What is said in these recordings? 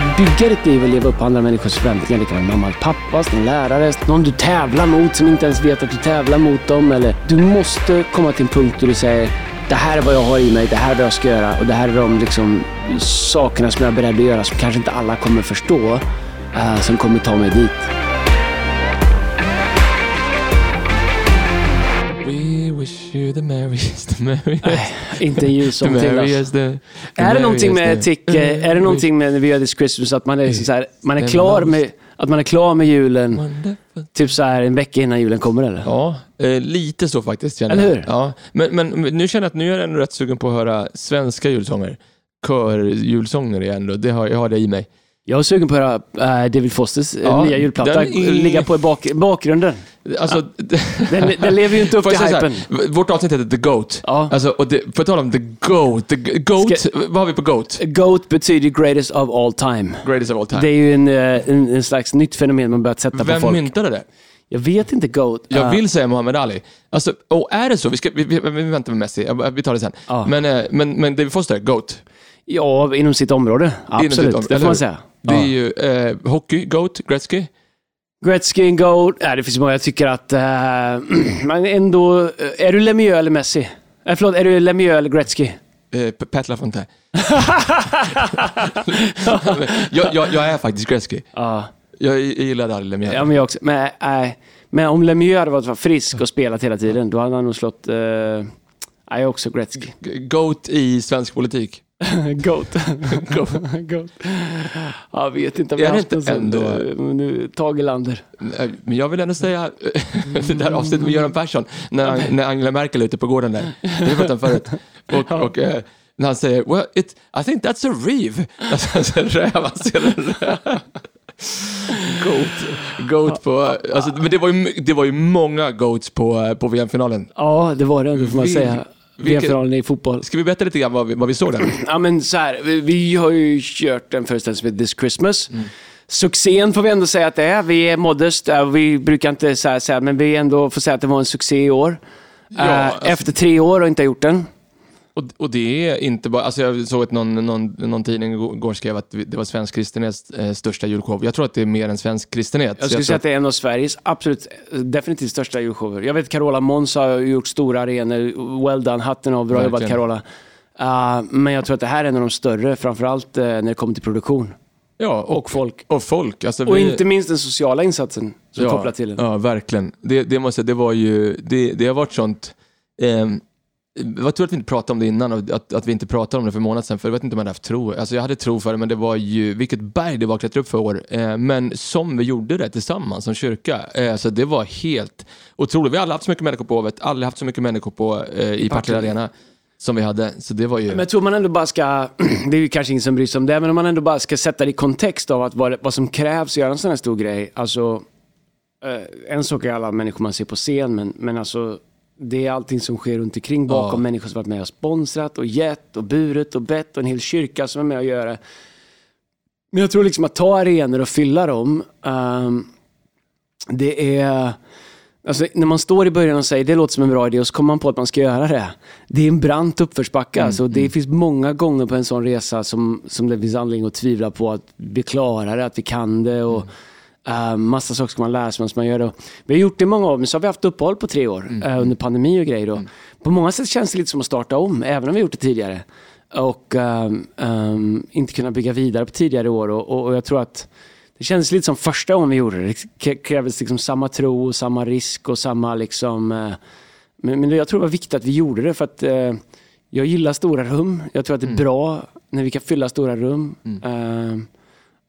att bygga ditt liv och leva upp andra människors förväntningar. Det kan vara mamma, pappa, din lärare, någon du tävlar mot som inte ens vet att du tävlar mot dem. Eller du måste komma till en punkt där du säger det här är vad jag har i mig, det här är vad jag ska göra och det här är de liksom, sakerna som jag är beredd att göra som kanske inte alla kommer förstå, uh, som kommer ta mig dit. We you the merriest, the merriest. Nej, inte en julsång till alltså. the, the Är det någonting med Tick, är det någonting med vi gör This Christmas att man är, liksom så här, man är klar med, att man är klar med julen Wonderful. typ så här en vecka innan julen kommer eller? Ja, eh, lite så faktiskt känner Eller jag. hur? Ja, men, men nu känner jag att nu är jag ändå rätt sugen på att höra svenska julsånger. Kör-julsånger igen då. Det har, jag har det i mig. Jag är sugen på att höra äh, David Fosters äh, Ja, nya julplatta är- ligga på i bak, bakgrunden. Alltså, Den, den lever ju inte upp till hypen. här, vårt avsnitt heter The Goat. Ja. Alltså, och det, på tal om The Goat, the Goat, Ska- vad har vi på Goat? GOAT betyder greatest of all time. Greatest of all time. Det är ju en, eh, en, en slags nytt fenomen man börjat sätta på Vem folk. myntade det? Jag vet inte GOAT. Jag Ah, vill säga Muhammad Ali. Alltså, och är det så, vi, ska, vi, vi, vi väntar med Messi, vi tar det sen. Ja. Men, eh, men, men David Foster, GOAT. Ja, inom sitt område. Absolut, sitt om- det får man säga. Det är ju eh, hockey, GOAT, Gretzky. Gretzky, GOAT. Nej, det finns många. Jag tycker att... Uh, men ändå... eh, Är du Lemieux eller Messi? Eh, förlåt, är du Lemieux eller Gretzky? Eh, Pat LaFontaine. jag, jag, jag är faktiskt Gretzky. Ja. Jag, jag gillade aldrig Lemieux. Ja, men jag också. Men, nej. men om Lemieux hade varit frisk och spelat hela tiden, då hade han nog slått... Nej, jag är också Gretzky. GOAT i svensk politik. Goat. Goat. Goat. Jag vet inte om jag haft inte ändå- eh, men nu, Tage Lander. Men jag vill ändå säga, det där avsnittet med Göran Persson, när, när Angela Merkel är ute på gården där, det har vi förut, och, och eh, när han säger well, it, I think that's a reeve. Alltså, en räv, han ser en räv. Goat, goat på, alltså, men det var, ju, det var ju många goats på, eh, på VM-finalen. Ja, det var det ändå får man Vil- säga. VM-finalen i fotboll. Ska vi berätta lite grann vad vi, vad vi såg där? Ja, men så här. Vi, vi har ju kört en föreställning som heter This Christmas. Mm. Succén får vi ändå säga att det är. Vi är modest. Vi brukar inte säga så här, men vi ändå får säga att det var en succé i år. Ja, Äh, alltså- Efter tre år och inte ha gjort den. Och, och det är inte bara, alltså jag såg att någon, någon, någon tidning igår skrev att det var svensk kristenhets eh, största julshow. Jag tror att det är mer än svensk kristenhet. Jag skulle tror säga att det är en av Sveriges absolut, definitivt största julshower. Jag vet Carola Måns har gjort stora arenor. Well done, hatten av, bra jobbat. Carola. Uh, men jag tror att det här är en av de större, framförallt uh, när det kommer till produktion. Ja, och, Och folk. och folk. Alltså Och vi- inte minst den sociala insatsen som ja, kopplar till den. Ja, verkligen. Det, det måste jag det var ju, det, det har varit sånt, eh, det var tur att vi inte pratade om det innan och att, att vi inte pratade om det för en månad sedan, för jag vet inte om jag hade haft tro. Alltså jag hade tro för det, men det var ju, vilket berg det var att klättra upp för år. Eh, men som vi gjorde det tillsammans som kyrka, eh, så det var helt otroligt. Vi har aldrig haft så mycket människor på Hovet, aldrig haft så mycket människor på, eh, i Partille Arena som vi hade. Så det var ju... Men jag tror man ändå bara ska, det är ju kanske ingen som bryr sig om det, men om man ändå bara ska sätta det i kontext av att vad, vad som krävs att göra en sån här stor grej. Alltså, eh, en sak är alla människor man ser på scen, men, men alltså det är allting som sker runt omkring bakom Ja. människor som varit med och sponsrat och gett och burit och bett och en hel kyrka som är med och gör det. Men jag tror liksom att ta arenor och fylla dem, ehm, det är... Alltså, när man står i början och säger det låter som en bra idé och så kommer man på att man ska göra det. Det är en brant uppförsbacke. alltså. Det finns många gånger på en sån resa som, som det finns anledning att tvivla på att vi klarar det, att vi kan det. Och, eh, massa saker ska man lära sig man gör det. Vi har gjort det i många år, men så har vi haft uppehåll på tre år eh, under pandemi och grejer. Då. På många sätt känns det lite som att starta om, även om vi har gjort det tidigare. Och ehm, ehm, inte kunna bygga vidare på tidigare år. Och, och, och jag tror att det kändes lite som första gången vi gjorde det. Det krävdes liksom samma tro, och samma risk och samma liksom... eh, Men, men jag tror det var viktigt att vi gjorde det för att jag gillar stora rum. Jag tror att det är bra när vi kan fylla stora rum.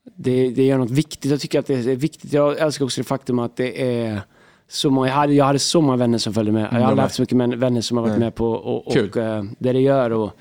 Det, det gör något viktigt. Jag tycker att det är viktigt. Jag älskar också det faktum att det är så många, jag, hade, jag hade så många vänner som följde med. Jag har aldrig med. haft så mycket vänner som har varit Nej. med på och, och, Kul. eh, det det gör. Och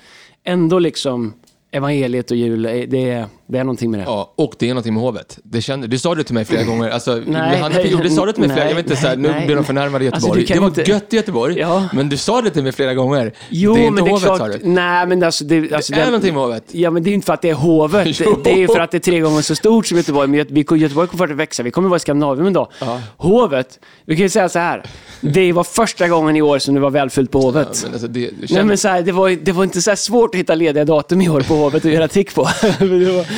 ändå liksom evangeliet och jul, det är, det är någonting med det. Ja, och det är någonting med hovet. Det kände, du sa det till mig flera gånger. Alltså, Nej, han, nej, du sa det till mig flera nej, Jag vet inte, så här, nej, nu nej. blir de förnärmade i Alltså, Göteborg. du kan det var inte- gött i Göteborg, Ja. men du sa det till mig flera gånger. Jo, det är inte men det är hovet, klart. sa du. Nej, men alltså, det, alltså, Det är den- någonting med hovet. Ja, men det är inte för att det är hovet. Jo. Det är för att det är tre gånger så stort som Göteborg. Men Göte- vi- Göteborg kommer att växa. Vi kommer att vara i Skandinavien en dag. Ja. Hovet, vi kan ju säga så här. Det var första gången i år som det var välfyllt på Hovet. Ja, men alltså, det, Nej, känn, men så här, det, var, det var inte så svårt att hitta lediga datum i år på Hovet och göra tick på.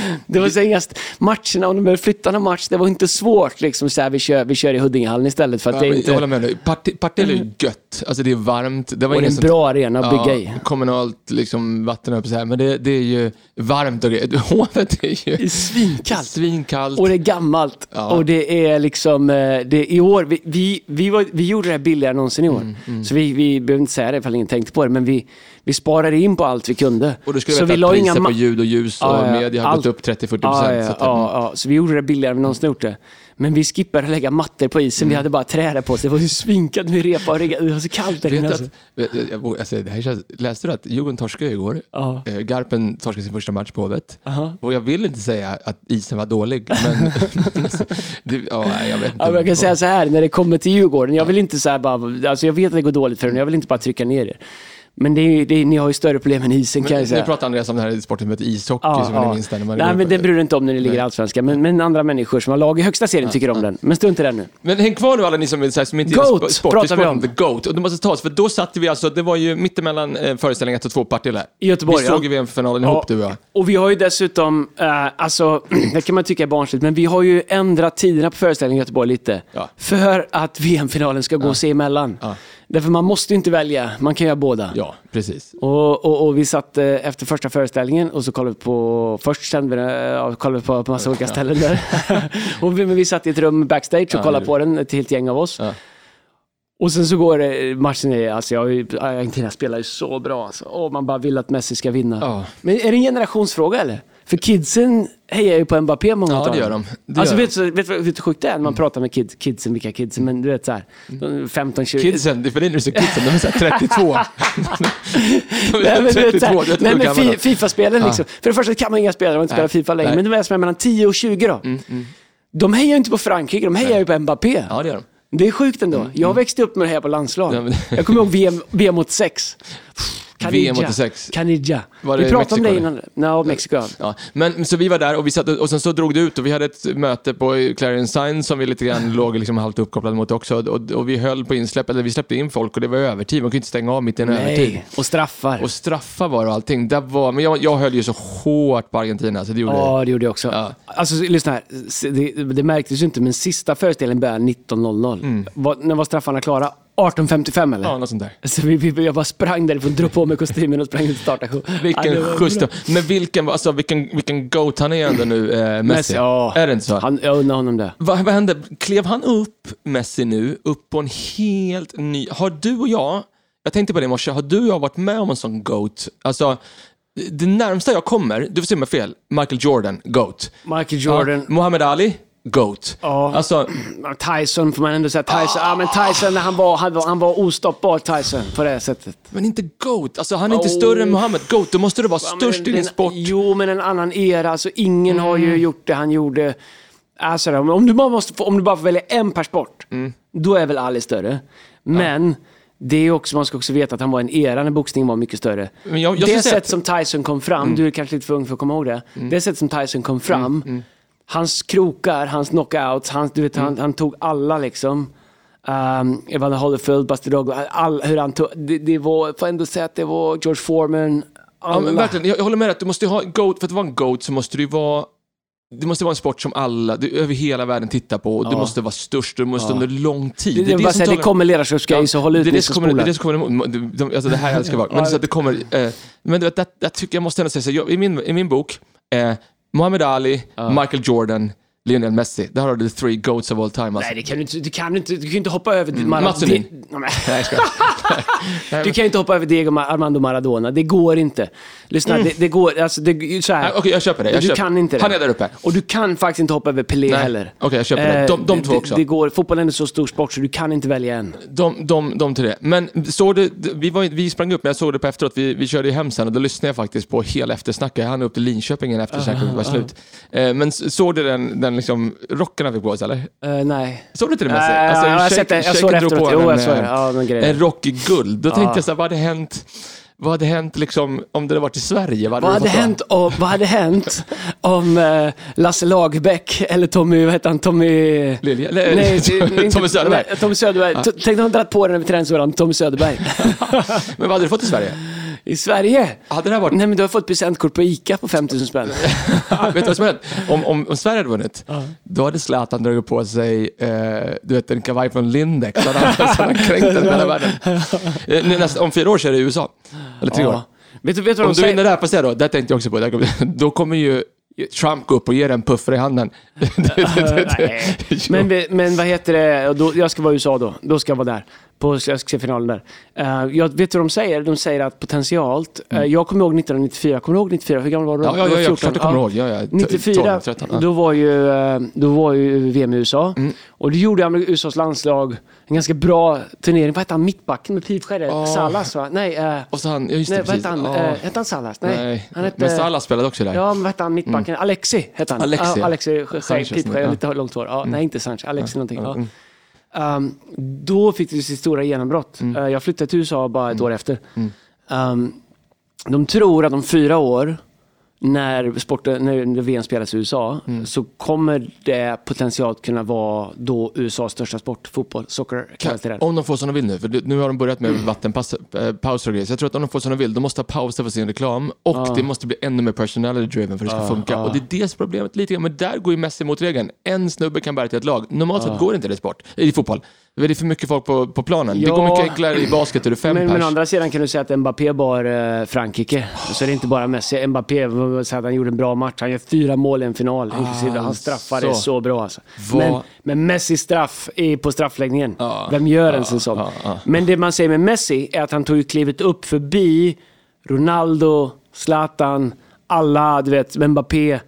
Det var- Det var så inga st- matcherna, om de behövde flytta någon match, det var inte svårt. Liksom, så här, vi, kör, vi kör i Huddingehallen istället för att Ja, det är inte... Jag håller med dig. Part- Partille är ju gött. Alltså det är varmt. Det var och det är en sånt- bra arena att bygga i. kommunalt liksom, vatten upp så här. Men det, det är ju varmt och grejer. Hovet är Det är ju svinkallt. svinkallt. Och det är gammalt. Ja. Och det är liksom, eh, det, i år, vi, vi, vi, var, vi gjorde det här billigare än någonsin i år. Mm, Så vi, vi behöver inte säga det ifall ingen tänkte på det, men vi, vi sparade in på allt vi kunde. Och du skulle så veta vi att priser ma- på ljud och ljus och Ja, ja, media har allt. gått upp 30-40 Ja, procent. ja, så att, ja, så vi gjorde det billigare än någonsin gjort det. Men vi skippade att lägga mattor på isen, Mm. vi hade bara träde på oss. Det var ju svinkat med repa och rigga. Det var så kallt där inne. du Alltså. att, alltså, det här känns, läste du att Djurgården torskade igår? Ja. Eh, Garpen torskade sin första match på Hovet. Och jag vill inte säga att isen var dålig, men... det, ja, jag vet inte. Ja, jag kan säga så här, när det kommer till Djurgården, jag vill inte så här bara, alltså jag vet att det går dåligt för dem, jag vill inte bara trycka ner er. Men det är, det är, ni har ju större problem än isen kan jag säga. nu pratar Andreas om det här sporten heter ishockey, Ja, som ja. ni minns den. man Nej, men det bryr du inte om när ni ligger i. Allsvenskan. Men, men andra människor som har lag i högsta serien tycker om den. Men strunt i den nu. Men häng kvar nu alla ni som, så här, som inte Goat sp- sport. pratar vi om. The Goat. Och det måste tas, för då satt vi alltså, det var ju mittemellan eh, föreställning 1 och 2 Partille. I Göteborg, Vi såg ja. ju VM-finalen ihop du och jag. Och vi har ju dessutom, eh, alltså, det kan man tycka är barnsligt, men vi har ju ändrat tiderna på föreställningen i Göteborg lite. Ja. För att VM-finalen ska gå se emellan. Ja. Därför man måste ju inte välja, man kan göra båda. Ja, precis. Och, och, och vi satt eh, efter första föreställningen och så kollade vi på, först sände vi, ja, kollade vi på, på massa olika ställen där. och vi, men vi satt i ett rum backstage och Ja, kollade på den, ett helt gäng av oss. Ja. Och sen så går det, matchen alltså jag, Argentina spelar ju så bra alltså. Och man bara vill att Messi ska vinna. Ja. Men är det en generationsfråga eller? För kidsen hejar ju på Mbappé många Ja, utav det gör de. Det alltså gör vet du vet, du hur sjukt det är när man pratar med kid, kidsen, vilka kidsen, men du vet såhär, 15-20. Kidsen, det är för dig när du säger kidsen, de är såhär 32. de Nej, är vet, 32, såhär, du vet nej, men fi, de. Fifa-spelen Ja. liksom. För det första kan man inga spelare och inte spela Nej. Fifa längre. Nej. Men de är som är mellan 10 och 20 då. De hejar ju inte på Frankrike, de hejar ju på Mbappé. Ja, det gör de. Det är sjukt ändå. Jag växte upp med det här på landslag. Ja, Jag kommer ihåg VM, VM 86. VM 86. Canija. Var Vi pratade om det innan. Nej, Mexiko. ja. Men så vi var där och, vi satt, och sen så drog det ut och vi hade ett möte på Clarion Sign som vi lite grann låg liksom halvt uppkopplade mot också. Och, och vi höll på insläpp, eller vi släppte in folk och det var övertid. Man kunde inte stänga av mitt i en övertid. Nej, och straffar. Och straffar var det och allting. Det var, men jag, jag höll ju så hårt på Argentina så det gjorde Ja, det gjorde jag också. Ja. Alltså, lyssna här. Det, det märktes ju inte, men sista föreställningen började 19.00. Vad- När var straffarna klara? 18.55 eller? Ja, något sånt där. Så vi, vi, jag bara sprang därifrån, drog på mig kostymen och sprang ut. Ja, det Vilken skjuts. Men vilken, alltså, vilken, vilken goat han är ändå nu, eh, Messi. Ja. Är det inte så? Han, jag undrar honom det. Vad, vad hände? Klev han upp, Messi nu, upp på en helt ny... Har du och jag, jag tänkte på det i morse, har du och jag varit med om en sån GOAT? Alltså, det närmsta jag kommer, du får se mig fel, Michael Jordan, GOAT. Michael Jordan. Ja, Muhammad Ali, GOAT. Ja. Alltså, Tyson får man ändå säga. Tyson, ja, men Tyson han var, han var, han var ostoppbar Tyson på det sättet. men inte GOAT. Alltså, han är inte Oh. större än Muhammad. GOAT, då måste du vara Ja, men störst i den- din sport. Jo, men en annan era. Alltså, ingen har Mm. ju gjort det han gjorde. Alltså, om, du bara måste om du bara får välja en per sport, Mm. då är väl Ali större. Men det är också, man ska också veta att han var en era när boxningen var mycket större. Men jag- jag det sätt att- Mm. som Tyson kom fram, du är kanske lite för ung för att komma ihåg det. Det sätt som Tyson kom fram, Mm, hans krokar, hans knockouts, hans, du vet, Mm. han, han tog alla liksom. Um, Evander Holyfield, Douglas, all, hur han tog, det, det var, får ändå säga att det var George Foreman, alla. Ja, men verkligen, jag, jag håller med dig att du måste ha GOAT, för att vara en GOAT så måste du vara det måste vara en sport som alla du, över hela världen tittar på. och Du Ja. måste vara störst, du måste Ja. under lång tid. Det, det, det, som säga, det talar- kommer ledarskapsgrej, så håll ut det det som kommer, det det som kommer emot. De, de, alltså det här älskar jag. Men så att det kommer, eh, men du vet, det, jag tycker jag måste ändå säga så, jag, i, min, i min bok, eh, Muhammad Ali, Michael Jordan, Lionel Messi. Där har du the three goats of all time. Alltså. Nej, det kan du inte. Du kan inte, du kan inte hoppa över... Mm. Nej, Nej, jag skojar. Du kan inte hoppa över Diego Ma- Armando Maradona. Det går inte. Lyssna, det, det går... Alltså, det, så här. Okej, jag köper det. Jag du köper. kan inte det. Han är där uppe. Och du kan faktiskt inte hoppa över Pelé Nej. heller. Okej, jag köper det. Eh, De- de två också. Det, det går, fotbollen är så stor sport så du kan inte välja en. De, de, de tre. Men såg du, vi, var, vi sprang upp, men jag såg det på efteråt. Vi, vi körde ju hem sen och då lyssnade jag faktiskt på hela eftersnacket. Hann upp till Linköping innan eftersnacket var slut. Eh, men såg du den, den liksom, rocken han fick på sig eller? Eh, nej. Såg du inte det med Nej, sig? jag Shake- det. Jag Shaken såg det drog efteråt. Jo, jag såg det. eh, Ja, den. En rock i guld. Då tänkte jag så här, vad hade hänt? Vad hade hänt liksom, om det hade varit i Sverige? Vad Vad hade, fått då? hänt om, vad hade hänt om eh, Lasse Lagerbäck eller Tommy, vad heter han, Tommy... Lilja? Nej, Nej, inte- Tommy Söderberg. Nej, Tommy Söderberg. T- Tänk om han dragit på den över träningsåran, Tommy Söderberg. Men vad hade du fått i Sverige? I Sverige? Hade det här varit... Nej, men du har fått presentkort på ICA på 5000 spänn. vet du vad som hänt? Om, om, om Sverige hade vunnit, då hade Zlatan dragit på sig eh, du vet, en kavaj från Lindex. Så hade han, så hade han kränkt den hela världen. Eh, nästa, om fyra år så är det USA. Eller tre år. Vet du, vet du vad Om de du vinner säger? där, får se då, det tänkte jag också på. Där kommer- Då kommer ju Trump gå upp och ge dig en puffare i handen. Nej. Men, vi- men vad heter det, Och då, jag ska vara i USA då. Då ska jag vara där. På, jag ska se finalen där. Uh, jag vet vad de säger? De säger att potentialt, eh, jag kommer ihåg 1994, kommer du ihåg 94? Hur gammal var du? Mm. Ja, ja, ja, 14. klart jag kommer ihåg. Ja, ja, t- 94, 12, 13, ja. då, var ju, eh, då var ju VM i USA. Mm. Och då gjorde USAs landslag en ganska bra turnering. Vad hette han, mittbacken med pipskägget? Åh. Salas va? Nej, eh, Och så han, ja just det, nej vad hette han? Ja. Uh, hette han Salas? Nej. Nej. Han hette, Men Salah spelade också där. Ja, men vad hette han mittbacken? Alexi hette han. Alexi. Ja, Alexi, pipskägg, ja. Mm. lite långt hår. Ja, Nej, inte Sanchez. Alexi någonting. Ja. Mm. Um, då fick det sitt stora genombrott. Mm. Uh, jag flyttade till USA bara ett år efter. Um, de tror att om fyra år, när, sporten, när VM spelas i USA, Mm. så kommer det potentiellt kunna vara då USAs största sport, fotboll, soccer kallas det. Om de får som de vill nu, för nu har de börjat med vattenpauser och grejer. Så jag tror att om de får som de vill, de måste ha pauser för sin reklam och det måste bli ännu mer personality driven för att det ska funka. Och det är det som är problemet lite grann. Men där går ju Messi mot regeln. En snubbe kan bära till ett lag. Normalt sett går inte det i sport, i fotboll. Det är för mycket folk på, på planen. Det Ja. går mycket enklare i basket, är det fem Men, pers. men å andra sidan kan du säga att Mbappé bar eh, Frankrike. Så det är inte bara Messi. Mbappé säger att han gjorde en bra match. Han gör fyra mål i en final. inklusive hans straffar Ah, så. så bra. Alltså. Men, men Messi straff är på straffläggningen. Ja. Vem gör ens en sån? ja, ja. Men det man säger med Messi är att han tog ju klivet upp förbi Ronaldo, Zlatan, alla, du vet, Mbappé.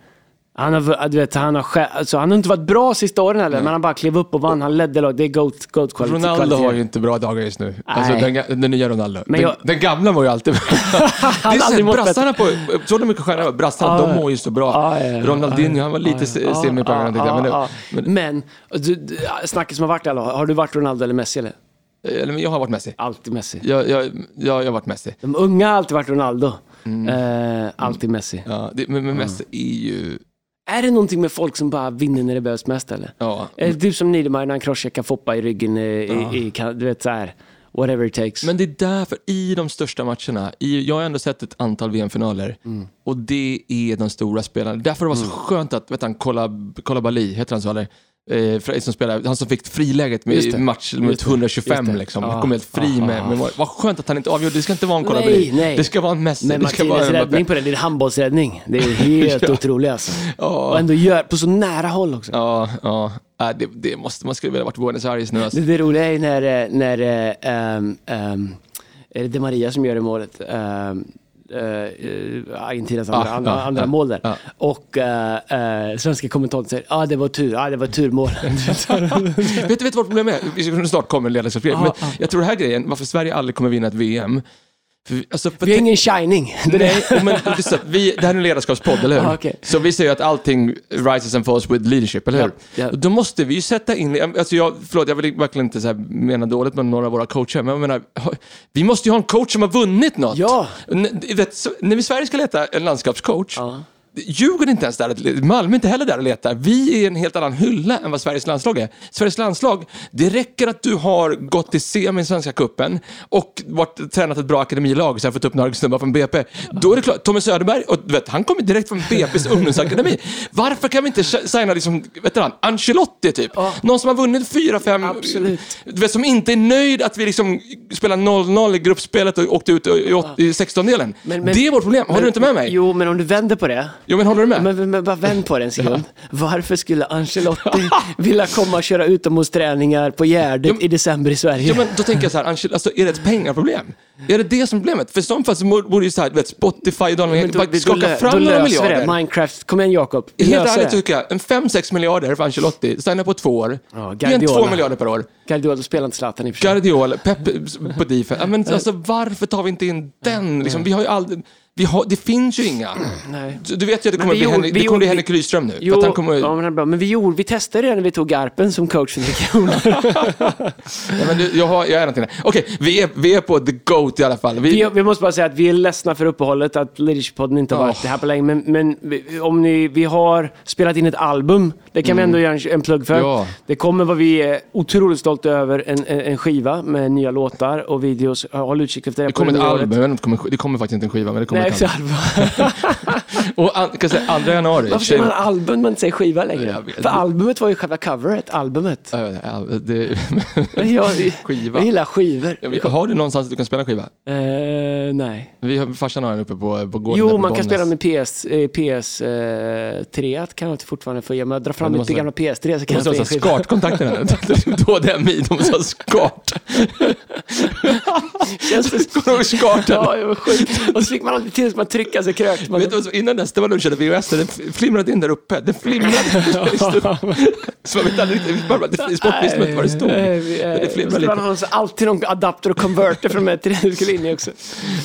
Han har, du vet, han, har, alltså, han har inte varit bra sista åren heller, men han bara klev upp och vann. Han ledde lag. Det är GOAT, GOAT kvalitet. Ronaldo har ju inte bra dagar just nu. Alltså Nej. den, den nya Ronaldo. Men den, jag- den gamla var ju alltid bra. det är så, brassarna på, såg du mycket stjärnor? Brassarna, Ja, de mår ju så bra. Ja, ja. Ronaldinho, han var lite se- semi på tyckte jag. Men, ja. Men, du, snacket som har varit där, då, har du varit Ronaldo eller Messi? Eller? eller, men jag har varit Messi. Alltid Messi. Jag, jag, jag, jag har varit Messi. De unga har alltid varit Ronaldo. Mm. Eh, alltid Messi. Ja, det, men, men Messi är ju... Är det någonting med folk som bara vinner när det behövs mest eller? Ja. Är det typ som Niedermayer när han crosscheckar Foppa i ryggen i, i, i, kan- du vet så här, whatever it takes. Men det är därför, i de största matcherna, i, jag har ändå sett ett antal VM-finaler och det är de stora spelarna. Därför var det så skönt att, vet han, Kolabali, heter han så eller? Eh, som spelar, han som fick friläget med det. match det. 125 Just det. liksom. Han kom helt fri Ja, med, ja. med mål. Vad skönt att han inte avgjorde. Det ska inte vara en nej. Det ska vara en Messi. Men det Martinez räddning på det, det är handbollsräddning. Det är helt Ja. otroligt alltså. Ja. Och ändå gör, på så nära håll också. Ja, ja. Äh, det, det måste man skulle vilja varit Buenos Aires nu alltså. Det, det roliga är när, eh, när um, um, är det De Maria som gör det målet? Um, uh, Argentinas andra, Ja, andra, ja, andra ja, mål där. ja. Och uh, uh, svenska kommentatorn säger ja ah, det var tur, ah, det var turmål. vet du vet vad problemet är? Vi snart kommer en ledarskapsgrej. Men jag tror den här grejen, varför Sverige aldrig kommer vinna ett VM. För, alltså, för Vi har ingen shining. Det. Nej, men så vi, det här är en ledarskapspodd, eller hur? Ah, okej. Så vi säger att allting rises and falls with leadership, eller hur? Ja, ja. Då måste vi ju sätta in, alltså jag, förlåt, jag vill verkligen inte så här mena dåligt med några av våra coacher, men jag menar, vi måste ju ha en coach som har vunnit något. Ja. N- vet, så, när vi i Sverige ska leta en landskapscoach, Ja. Djurgården är inte ens där, Malmö är inte heller där och letar. Vi är i en helt annan hylla än vad Sveriges landslag är. Sveriges landslag, det räcker att du har gått till semi i Svenska Cupen och varit, tränat ett bra akademilag, jag har fått upp några snubbar från BP. Då är det klart, Tommy Söderberg, och vet, han kommer direkt från BP's ungdomsakademi. Varför kan vi inte signa liksom, vet du han, Ancelotti typ? Någon som har vunnit fyra, fem, vet, som inte är nöjd att vi liksom spelar 0-0 i gruppspelet och åkte ut i, åt- i 16-delen. Men- men- det är vårt problem. Har du inte med mig? Jo, men om du vänder på det. Jo, men håller du med? Men, men, bara vänd på det en sekund. Varför skulle Ancelotti vilja komma och köra utomhusträningar på Gärdet Jo, i december i Sverige? Ja, men då tänker jag så här, Angel, alltså, är det ett pengaproblem? Är det det som är problemet? För i så fall så borde ju så här, vet, Spotify och Daniel då, skaka fram då några miljarder. det. Minecraft. Kom igen Jakob. Helt ärligt tycker jag, en 5-6 miljarder för Ancelotti, stanna på två år. Ja, är en Guardiola. 2 miljarder per år. Guardiola spelar inte Zlatan i och för sig. Guardiola, Pep på defense. Ja, men alltså, varför tar vi inte in den? Liksom, vi har ju aldrig... Vi har, det finns ju inga. Nej. Du vet ju att det kommer bli, gjorde- Henrik, vi det kommer bli gjorde- Henrik Rydström nu. Jo, att han kommer, ja, men, bra. men vi, gjorde, vi testade det när vi tog Garpen som coach för. Nej, men du, jag, har, jag är någonting där. Okej, vi, är, vi är på the GOAT i alla fall. Vi, Vi, vi måste bara säga att vi är ledsna för uppehållet, att Leadership-podden inte har varit Oh. här på länge. Men, men om ni, vi har spelat in ett album, det kan vi ändå göra en, en plugg för. Mm. Ja. Det kommer vad vi är otroligt stolta över, en, en, en skiva med nya låtar och videos. Håll utkik efter det. det kommer ett album, det kommer- det kommer faktiskt inte en skiva, men det kommer Nej, exakt. Och an, kan jag säga, 2 januari. Varför säger man album men inte säger skiva längre? Jag. För albumet var ju själva coveret, albumet. Ja, ja, det, Men jag, Skiva. jag gillar skivor. Ja, men har du någonstans du kan spela skiva? Eh, nej. Vi har, farsan har en uppe på, på gården Jo, på man kan Bollnäs. spela med PS, eh, PS eh, 3 kan jag fortfarande få ge. Om jag drar fram Men mitt gamla PS3 så kan jag så skiva. skartkontakter här. Då det är min, de ha skart. Kommer du ihåg skarten? Ja, det var sjukt. Och så fick man alltid till så man trycka sig krökt. Man... Vet du innan dess, det var när du körde VHS, den flimrade in där uppe. Den flimrade. så man vet aldrig riktigt, bara- det- Sport visste man inte vad det stod. Eh, det flimrar så Man har alltid någon adapter och converter från de här tre du skulle in i också.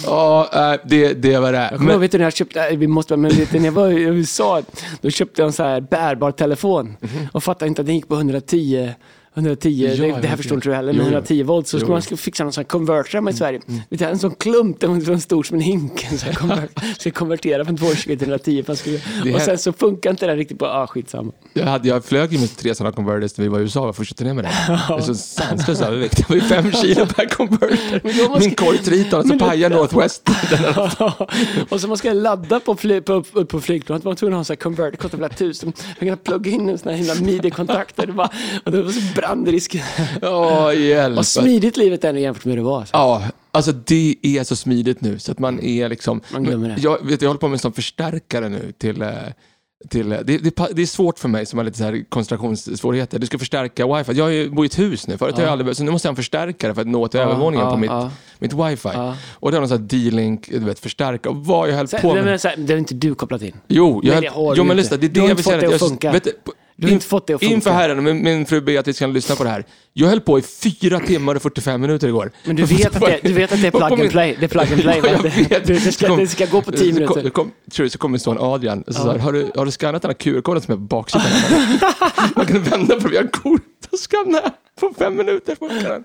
Ja, äh, det, det var det. Jag kommer ihåg, vet du, när jag köpte, vi måste, men vet du, när jag var i USA, då köpte jag en så här bärbar telefon Mhm. och fattade inte att den gick på 110 110, Ja, det, det här förstår det. inte du heller, men jo. 110 volt så jo. man fixa någon sån här converter hemma i Sverige. Vet du, en sån klump, den var så stor som en hink, här convert, ska konvertera från 220 till 110. för att skulle, Det och här- sen så funkar inte det riktigt på, ah skitsamma. jag, hade, jag flög ju med tre sådana converters när vi var i USA, var första turnén med det. Det är så sanslös övervikt. Det var ju fem kilo per converter. Måste- Min korg Triton, så det- pajade Northwest. och så man ska ladda på, fly, på, på, på flygplanet, man var tvungen att ha en sån här converter, det kostade flera tusen. Man kan plugga in en sån här himla det, och det var så brandrisk. Åh, hjälp. Vad smidigt livet är nu jämfört med hur det var. Alltså. Ja, alltså det är så smidigt nu så att man är liksom... Man glömmer det. Jag, vet, jag håller på med en sån förstärkare nu till... eh, till det, det, det är svårt för mig som har lite så här koncentrationssvårigheter. Du ska förstärka wifi. Jag bor i ett hus nu, förut har jag aldrig så nu måste jag ha en förstärkare för att nå till övervåningen ja, på mitt, ja. mitt wifi. Ja. Och det har någon sån här D-Link, du vet, förstärka. Och vad jag höll Så, på med. men, så här, det har inte du kopplat in. Jo, jag Men det höll, jo men lyssna, det är det jag vill säga. det att jag, vet du, Du har inte fått det att funka. Inför herren, min, min fru Beatrice kan lyssna på det här. Jag höll på i fyra timmar och 45 minuter igår. Men du vet, att det, du vet att det är plug and play? Det är plug and play. Ja, det, vet. det, det, ska, det ska gå på tio Så kom, minuter. kom, tror du, så kom min son Adrian och så sa han, har du, har du skannat den här QR-koden som är på baksidan? Man kan vända på det, vi har kort och skanna på fem minuter. funkar den.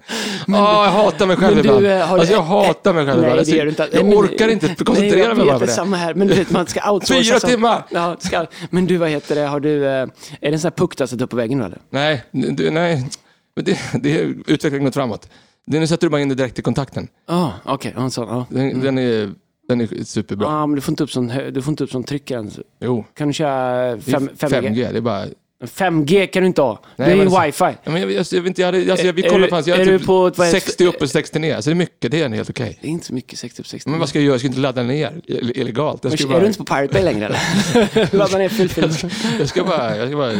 Ah, jag hatar mig själv Men du, ibland. eh, har alltså, jag hatar mig själv Nej, ibland. det Alltså. Jag Men- orkar inte koncentrera Nej, mig jag bara på det. det. samma här. Men du vet, man ska outsourca. Fyra så- timmar! Ja, ska, men du, vad heter det, har du, eh, är det en sån här puck du har satt upp på väggen nu eller? Nej, du, nej. Men det, det är utvecklingen gått framåt. Det, nu sätter du bara in det direkt i kontakten. Ja, okej. ja, en sån, ja. Den, den, är, den är superbra. Ja, men du får inte upp sån, du får inte upp sån tryck än. Jo, Kan du köra det är 5, 5G? 5G. Det är bara... 5G kan du inte ha. Nej, det är ju men wifi. Men jag, jag, jag, vet inte, jag, hade, alltså, vi Är- kollade är på hans, jag är hade du typ på ett- vad är det- 60 upp och 60 ner, så det är mycket, det är helt okej. Det är inte så mycket 60 upp 60. Men vad ska jag göra? Jag ska inte ladda ner ill- illegalt. Jag Men ska är bara, du inte på Pirate Bay längre eller? Ladda ner fullfilm. jag ska bara, jag ska bara,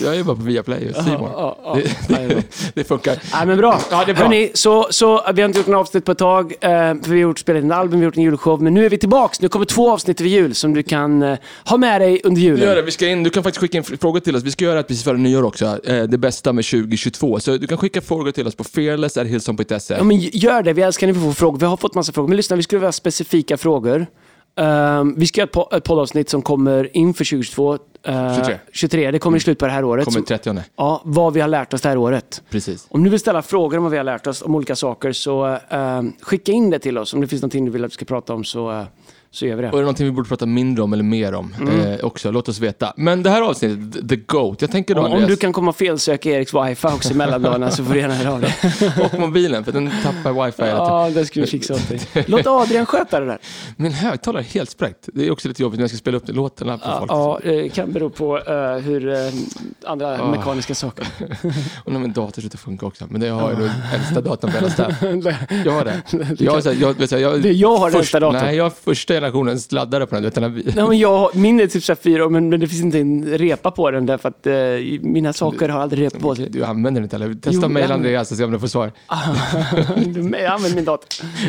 jag är bara på Viaplay och More. Ja, ja, Det, ja, det det, det funkar. Nej men bra. Ja, det är bra. Hörrni, så, så, vi har inte gjort något avsnitt på ett tag. Eh, för vi har gjort, spelat in en album, vi har gjort en julshow. Men nu är vi tillbaks. Nu kommer två avsnitt över jul som du kan eh, ha med dig under julen. Gör det, vi ska in, du kan faktiskt skicka in frågor till oss. Vi ska göra det precis före nyår också. Eh, det bästa med 2022. Så du kan skicka frågor till oss på fearless.hillson.se. Ja, men gör det. Vi älskar när vi får frågor. Vi har fått massa frågor. Men lyssna, vi skulle vilja ha specifika frågor. Ehm, vi ska göra ett, po- ett poddavsnitt som kommer inför 2022. eh, 23. 23. Det kommer i slutet på det här året. Kommer Som, 30 ja, vad vi har lärt oss det här året. Precis. Om du vill ställa frågor om vad vi har lärt oss om olika saker så eh, skicka in det till oss. Om det finns någonting du vill att vi ska prata om så, eh, så gör vi det. Och är det någonting vi borde prata mindre om eller mer om eh, också? Låt oss veta. Men det här avsnittet, The Goat, jag tänker då Om, om du kan komma och felsöka Eriks wifi också mellan dagarna så får du gärna höra av dig. och mobilen, för den tappar wifi. Ja, det ska vi fixa åt dig. Låt Adrian sköta det där. Min högtalare är helt spräckt. Det är också lite jobbigt när jag ska spela upp låtarna för folk. Ja, det kan bero på eh, hur eh, andra Ah. mekaniska saker. Och när min dator slutar funka också. Men det har jag den äldsta datorn på hela. Jag har det. Jag, har jag, jag, har den äldsta datorn. Nej, jag har första generationens laddare på den. Den här, Nej, men jag, min är typ så fyra men, men det finns inte en repa på den därför att eh, mina saker har aldrig repa på sig. du använder den inte eller? Testa Jo, mejla Andreas och se om du får svar. Du jag använder min dator.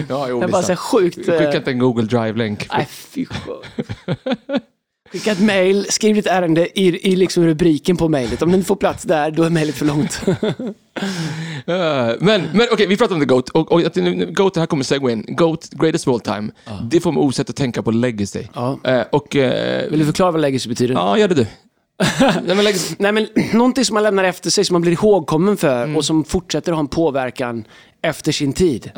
Ja, jo, Jag bara så sjukt... eh, Skicka inte en Google Drive-länk. Nej, fy. Skicka ett mail, skriv ditt ärende i, i liksom rubriken på mejlet. Om den får plats där, då är mejlet för långt. Eh, men men okej, vi pratar om The Goat. Och, och, att- Goat, här kommer segwayn. Goat, greatest of all time. Det får mig osett att tänka på legacy. Ja. Eh, och... eh, Vill du förklara vad legacy betyder? ja, gör det du. Nej, men legacy, Nej, men någonting som man lämnar efter sig, som man blir ihågkommen för Mm. och som fortsätter att ha en påverkan efter sin tid.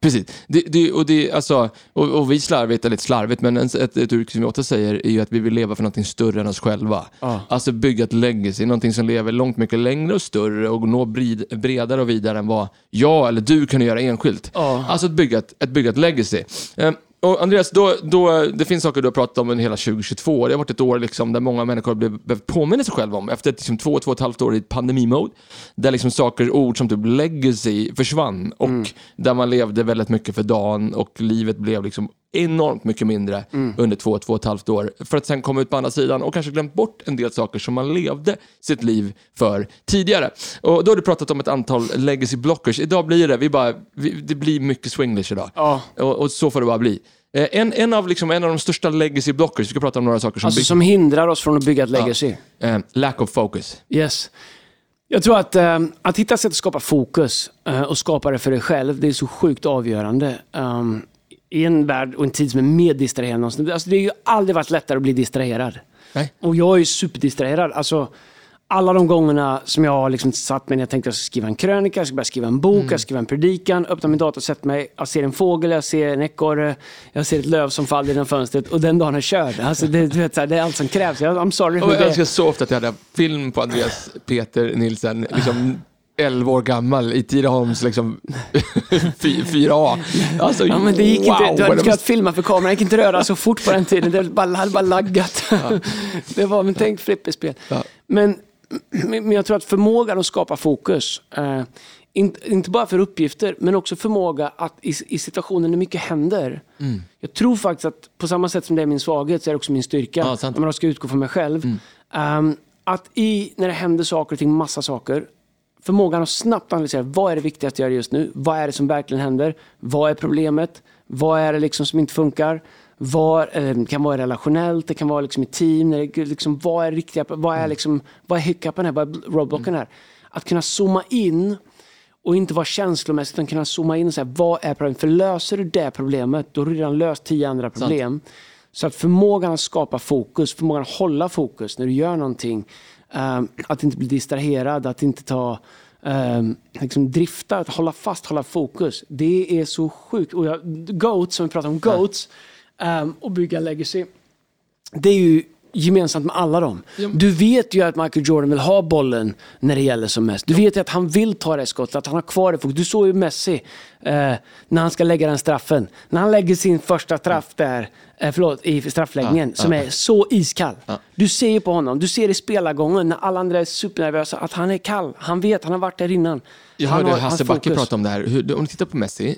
Precis. Det, det, och, det, alltså, och, och vi slarvigt, eller lite slarvigt, men en- ett, ett uttryck som vi ofta säger är ju att vi vill leva för någonting större än oss själva. Ja. Alltså bygga ett legacy, någonting som lever långt mycket längre och större och når bred, bredare och vidare än vad jag eller du kan göra enskilt. Ja. Alltså att bygga ett, ett, bygga ett legacy. Ehm, och Andreas, då, då, det finns saker du har pratat om under hela 2022. Det har varit ett år liksom, där många människor har behövt påminna sig själva om, efter liksom, två, två och ett halvt år i pandemimode, där liksom saker, ord som typ legacy försvann och där man levde väldigt mycket för dagen och livet blev liksom enormt mycket mindre under två, två och ett halvt år. För att sen komma ut på andra sidan och kanske glömt bort en del saker som man levde sitt liv för tidigare. Och då har du pratat om ett antal legacy blockers. Idag blir det, vi bara, vi, det blir mycket swinglish idag. Ja. Och, och så får det bara bli. Eh, En, en, av, liksom, en av de största legacy blockers, vi ska prata om några saker som, Alltså som hindrar oss från att bygga ett legacy. eh, lack of focus. Yes. Jag tror att, eh, att hitta sätt att skapa fokus eh, och skapa det för dig själv, det är så sjukt avgörande. Um, I en värld och en tid som är mer distraherande än någonsin. Alltså, det har ju aldrig varit lättare att bli distraherad. Nej. Och jag är ju superdistraherad. Alltså, alla de gångerna som jag har liksom satt mig när jag tänkte att jag ska skriva en krönika, jag ska börja skriva en bok, jag ska skriva en predikan, öppnar min dator och sätter mig, jag ser en fågel, jag ser en ekorre, jag ser ett löv som faller genom fönstret och den dagen är körd. Alltså, det, du vet, så här, det är allt som krävs. Jag, I'm sorry. Och jag önskar så ofta att jag hade film på Andreas Peter Nilsen, liksom 11 år gammal i Tidaholms liksom, 4A. Alltså, Ja, men det gick wow, inte. Du hade kunnat filma för kameran. Det gick inte röra så fort på den tiden. Det bara, hade bara laggat. det var, men tänk flipperspel. Ja. Men, men jag tror att förmågan att skapa fokus, eh, inte, inte bara för uppgifter, men också förmåga att i, i situationer när mycket händer. Mm. Jag tror faktiskt att på samma sätt som det är min svaghet så är det också min styrka. Ja, sant. Mm. om man ska utgå från mig själv. Ehm, att i, när det händer saker och ting, massa saker, förmågan att snabbt analysera vad är det viktigaste att göra just nu? Vad är det som verkligen händer? Vad är problemet? Vad är det liksom som inte funkar? Vad, eller det kan vara relationellt, det kan vara liksom i team. Det, liksom, vad är riktiga? Vad är, liksom, vad är hiccupen här? Vad är roadblocken här? Att kunna zooma in och inte vara känslomässig utan kunna zooma in och säga vad är problemet? För löser du det problemet, då har du redan löst tio andra problem. Så att förmågan att skapa fokus, förmågan att hålla fokus när du gör någonting, att inte bli distraherad, att inte ta um, liksom drifta, att hålla fast, hålla fokus. Det är så sjukt. Och jag, goats, som vi pratar om, goats ehm, och bygga legacy. Det är ju gemensamt med alla dem. Du vet ju att Michael Jordan vill ha bollen när det gäller som mest. Du vet ju att han vill ta det skottet, att han har kvar det. Du såg ju Messi eh, när han ska lägga den straffen. När han lägger sin första straff där, eh, förlåt, i straffläggningen, som är så iskall. Du ser ju på honom, du ser i spelargången när alla andra är supernervösa att han är kall. Han vet, han har varit där innan. Jag han hörde har- Hasse Backe. Mm. prata om det här. Hur, om du tittar på Messi,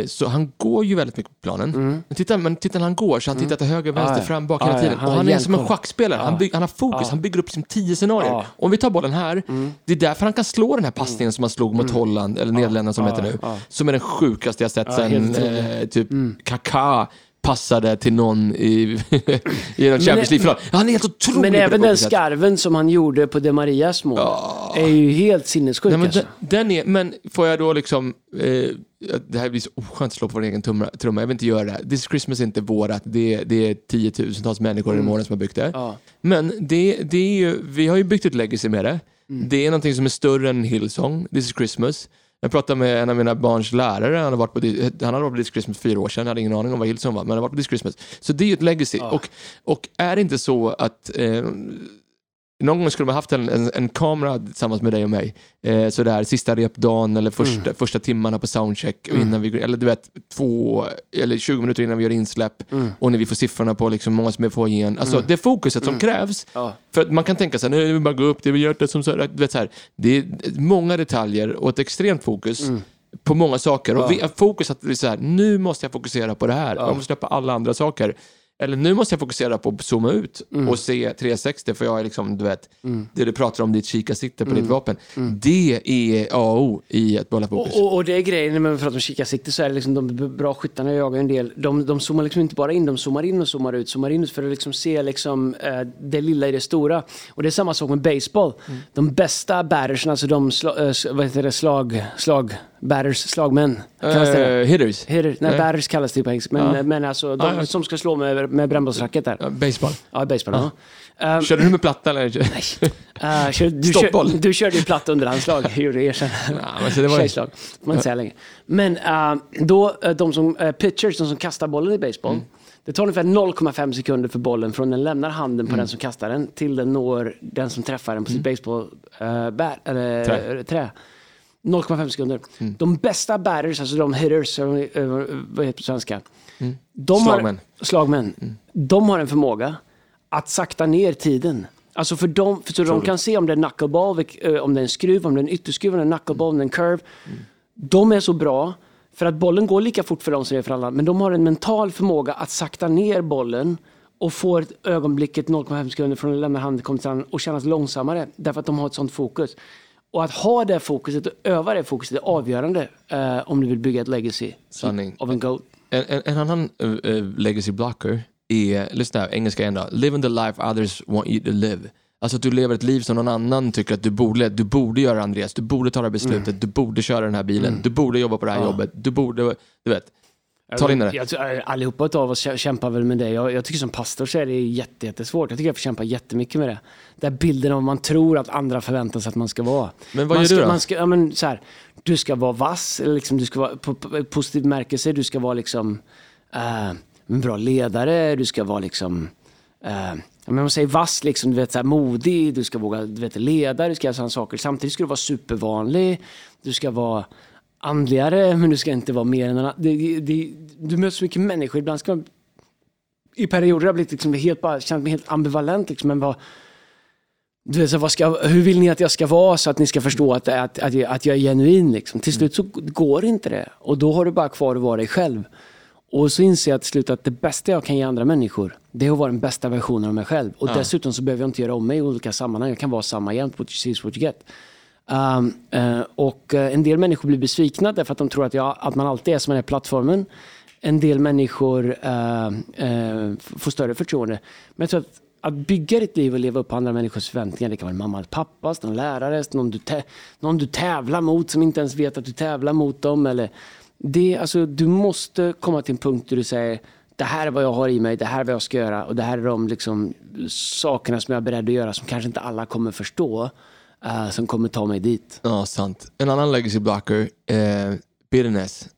eh, så han går ju väldigt mycket på planen. Men, titta, men titta när han går, så han tittar till höger, vänster, Mm. Ja, ja. fram, bak Ja, hela ja. tiden. Han och han är som en schackspelare. Han, bygg, han har fokus, han bygger upp liksom tio scenarier. Ja. Mm. Om vi tar bollen här, det är därför han kan slå den här passningen som han slog mot Holland, eller Nederländerna som det heter nu. Som är den sjukaste jag sett sen helt otroligt. eh, typ Kaká passade till någon i, i en Champions League-final. Han är helt otrolig Men även den skarven som han gjorde på De Marias mål är ju helt sinnessjuk. Nej, men, alltså. den, den är, men får jag då liksom, eh, det här blir så oskönt att slå på vår egen trumma, trumma, jag vill inte göra det. This Christmas är inte vårat, det, det är tiotusentals människor i månaden som har byggt det. Mm. Ja. Men det, det är ju, vi har ju byggt ett legacy med det. Mm. Det är någonting som är större än Hillsong, This is Christmas. Jag pratade med en av mina barns lärare, han har varit på, han hade varit på This Christmas för fyra år sedan, jag hade ingen aning om vad Hillsong var, men han har varit på This Christmas. Så det är ju ett legacy. Och, och är det inte så att eh, någon gång skulle man haft en, en, en kamera tillsammans med dig och mig, eh, sådär sista repdagen eller första, Mm. första timmarna på soundcheck, och innan vi, eller du vet, två eller 20 minuter innan vi gör insläpp Mm. och när vi får siffrorna på liksom många som är på igen. Alltså det fokuset som krävs, Ja. för att man kan tänka sig, nu vill vi bara gå upp, det är hjärtat som så du vet, så här, det är många detaljer och ett extremt fokus på många saker. Och vi, fokus att det är så här, nu måste jag fokusera på det här, jag måste släppa alla andra saker. Eller nu måste jag fokusera på att zooma ut Mm. och se 360 för jag är liksom, du vet, det du pratar om, ditt kikarsikte på Mm. ditt vapen. Det är A och O i ett bolla fokus. Och, och, och det är grejen när vi pratar om kikarsikte så är det liksom de bra skyttarna jag jagar en del. De, de zoomar liksom inte bara in, de zoomar in och zoomar ut. Zoomar in för att liksom se liksom, eh, det lilla i det stora. Och det är samma sak med baseball. De bästa battersen, alltså de sla, eh, s- vad heter det, slag, slag, batters, slagmän. Kallas det? Eh, hitters. Hitter, nej, Nej. batters kallas det på engelska. Men, Ja. men alltså de ja. som ska slå med, med brännbollsracket där. Ja, baseball. Ja, baseball. Ja. Ehm, Körde du med platta eller? eh, kör, du, Stoppboll. kör, du körde ju platt underhandslag, gjorde erkänna. Men så det var Tjejslag, får man inte säga längre. Men eh, då, de som, uh, pitchers, de som kastar bollen i baseball, Mm. det tar ungefär 0,5 sekunder för bollen från den lämnar handen på Mm. den som kastar den till den når den som träffar den på sitt baseball uh, bat, eller, Trä. trä. 0,5 sekunder. Mm. De bästa batters, alltså de hitters, eh, vad heter det på svenska? De Mm. Slagmän. Har, slagmän. De har en förmåga att sakta ner tiden. Alltså för dem, för så de kan se om det är knuckleball, vilk- eh, om det är en skruv, om det är en ytterskruv, om det är en knuckleball, om det är en curve. De är så bra för att bollen går lika fort för dem som det är för alla. Men de har en mental förmåga att sakta ner bollen och få ett ögonblicket 0,5 sekunder från att lämna handen kommer till handen och kännas långsammare. Därför att de har ett sånt fokus. Och att ha det fokuset och öva det fokuset är avgörande eh, om du vill bygga ett legacy Sanning. av en GOAT. En, en, en annan eh, legacy blocker är, lyssna här, engelska igen då. Living the life others want you to live. Alltså att du lever ett liv som någon annan tycker att du borde, du borde göra Andreas, du borde ta det här beslutet, du borde köra den här bilen, du borde jobba på det här jobbet, du borde, du vet. Ta in det. Jag, eh, allihopa av oss kä- kämpar väl med det. Jag, jag tycker som pastor så är det jätte, jättesvårt. Jag tycker jag får kämpa jättemycket med det. Den bilden av vad man tror att andra förväntar sig att man ska vara. Men vad man gör ska, du då? Man ska, ja, men, så här, du ska vara vass, eller liksom, du ska vara på, på, positiv märkelse, du ska vara liksom, eh, en bra ledare, du ska vara liksom eh, ja, men man säger vass, liksom, du vet, så här, modig, du ska våga du vet, leda, du ska göra sådana saker. Samtidigt ska du vara supervanlig, du ska vara andligare, men du ska inte vara mer än annan. Det, det, Du möter så mycket människor, ibland ska man i perioder har jag blivit liksom helt, bara, känt mig helt ambivalent. Liksom, men vad, du vet, så vad ska, hur vill ni att jag ska vara så att ni ska förstå att, att, att, jag, att jag är genuin? Liksom? Till slut så går inte det. Och då har du bara kvar att vara dig själv. Och så inser jag till slut att det bästa jag kan ge andra människor, det är att vara den bästa versionen av mig själv. Och dessutom så behöver jag inte göra om mig i olika sammanhang. Jag kan vara samma jämt, what you see is what you get. Um, uh, och eh, en del människor blir besvikna därför att de tror att, jag, att man alltid är som den här plattformen. En del människor uh, uh, får större förtroende. Men jag tror att, att bygga ditt liv och leva upp på andra människors förväntningar, det kan vara en mamma, pappas, någon lärare, någon du, någon du tävlar mot som inte ens vet att du tävlar mot dem. Eller, det, alltså, du måste komma till en punkt där du säger det här är vad jag har i mig, det här är vad jag ska göra och det här är de liksom, sakerna som jag är beredd att göra som kanske inte alla kommer förstå, eh, som kommer ta mig dit. Ja, sant. En annan legacy blocker, eh, bitterness.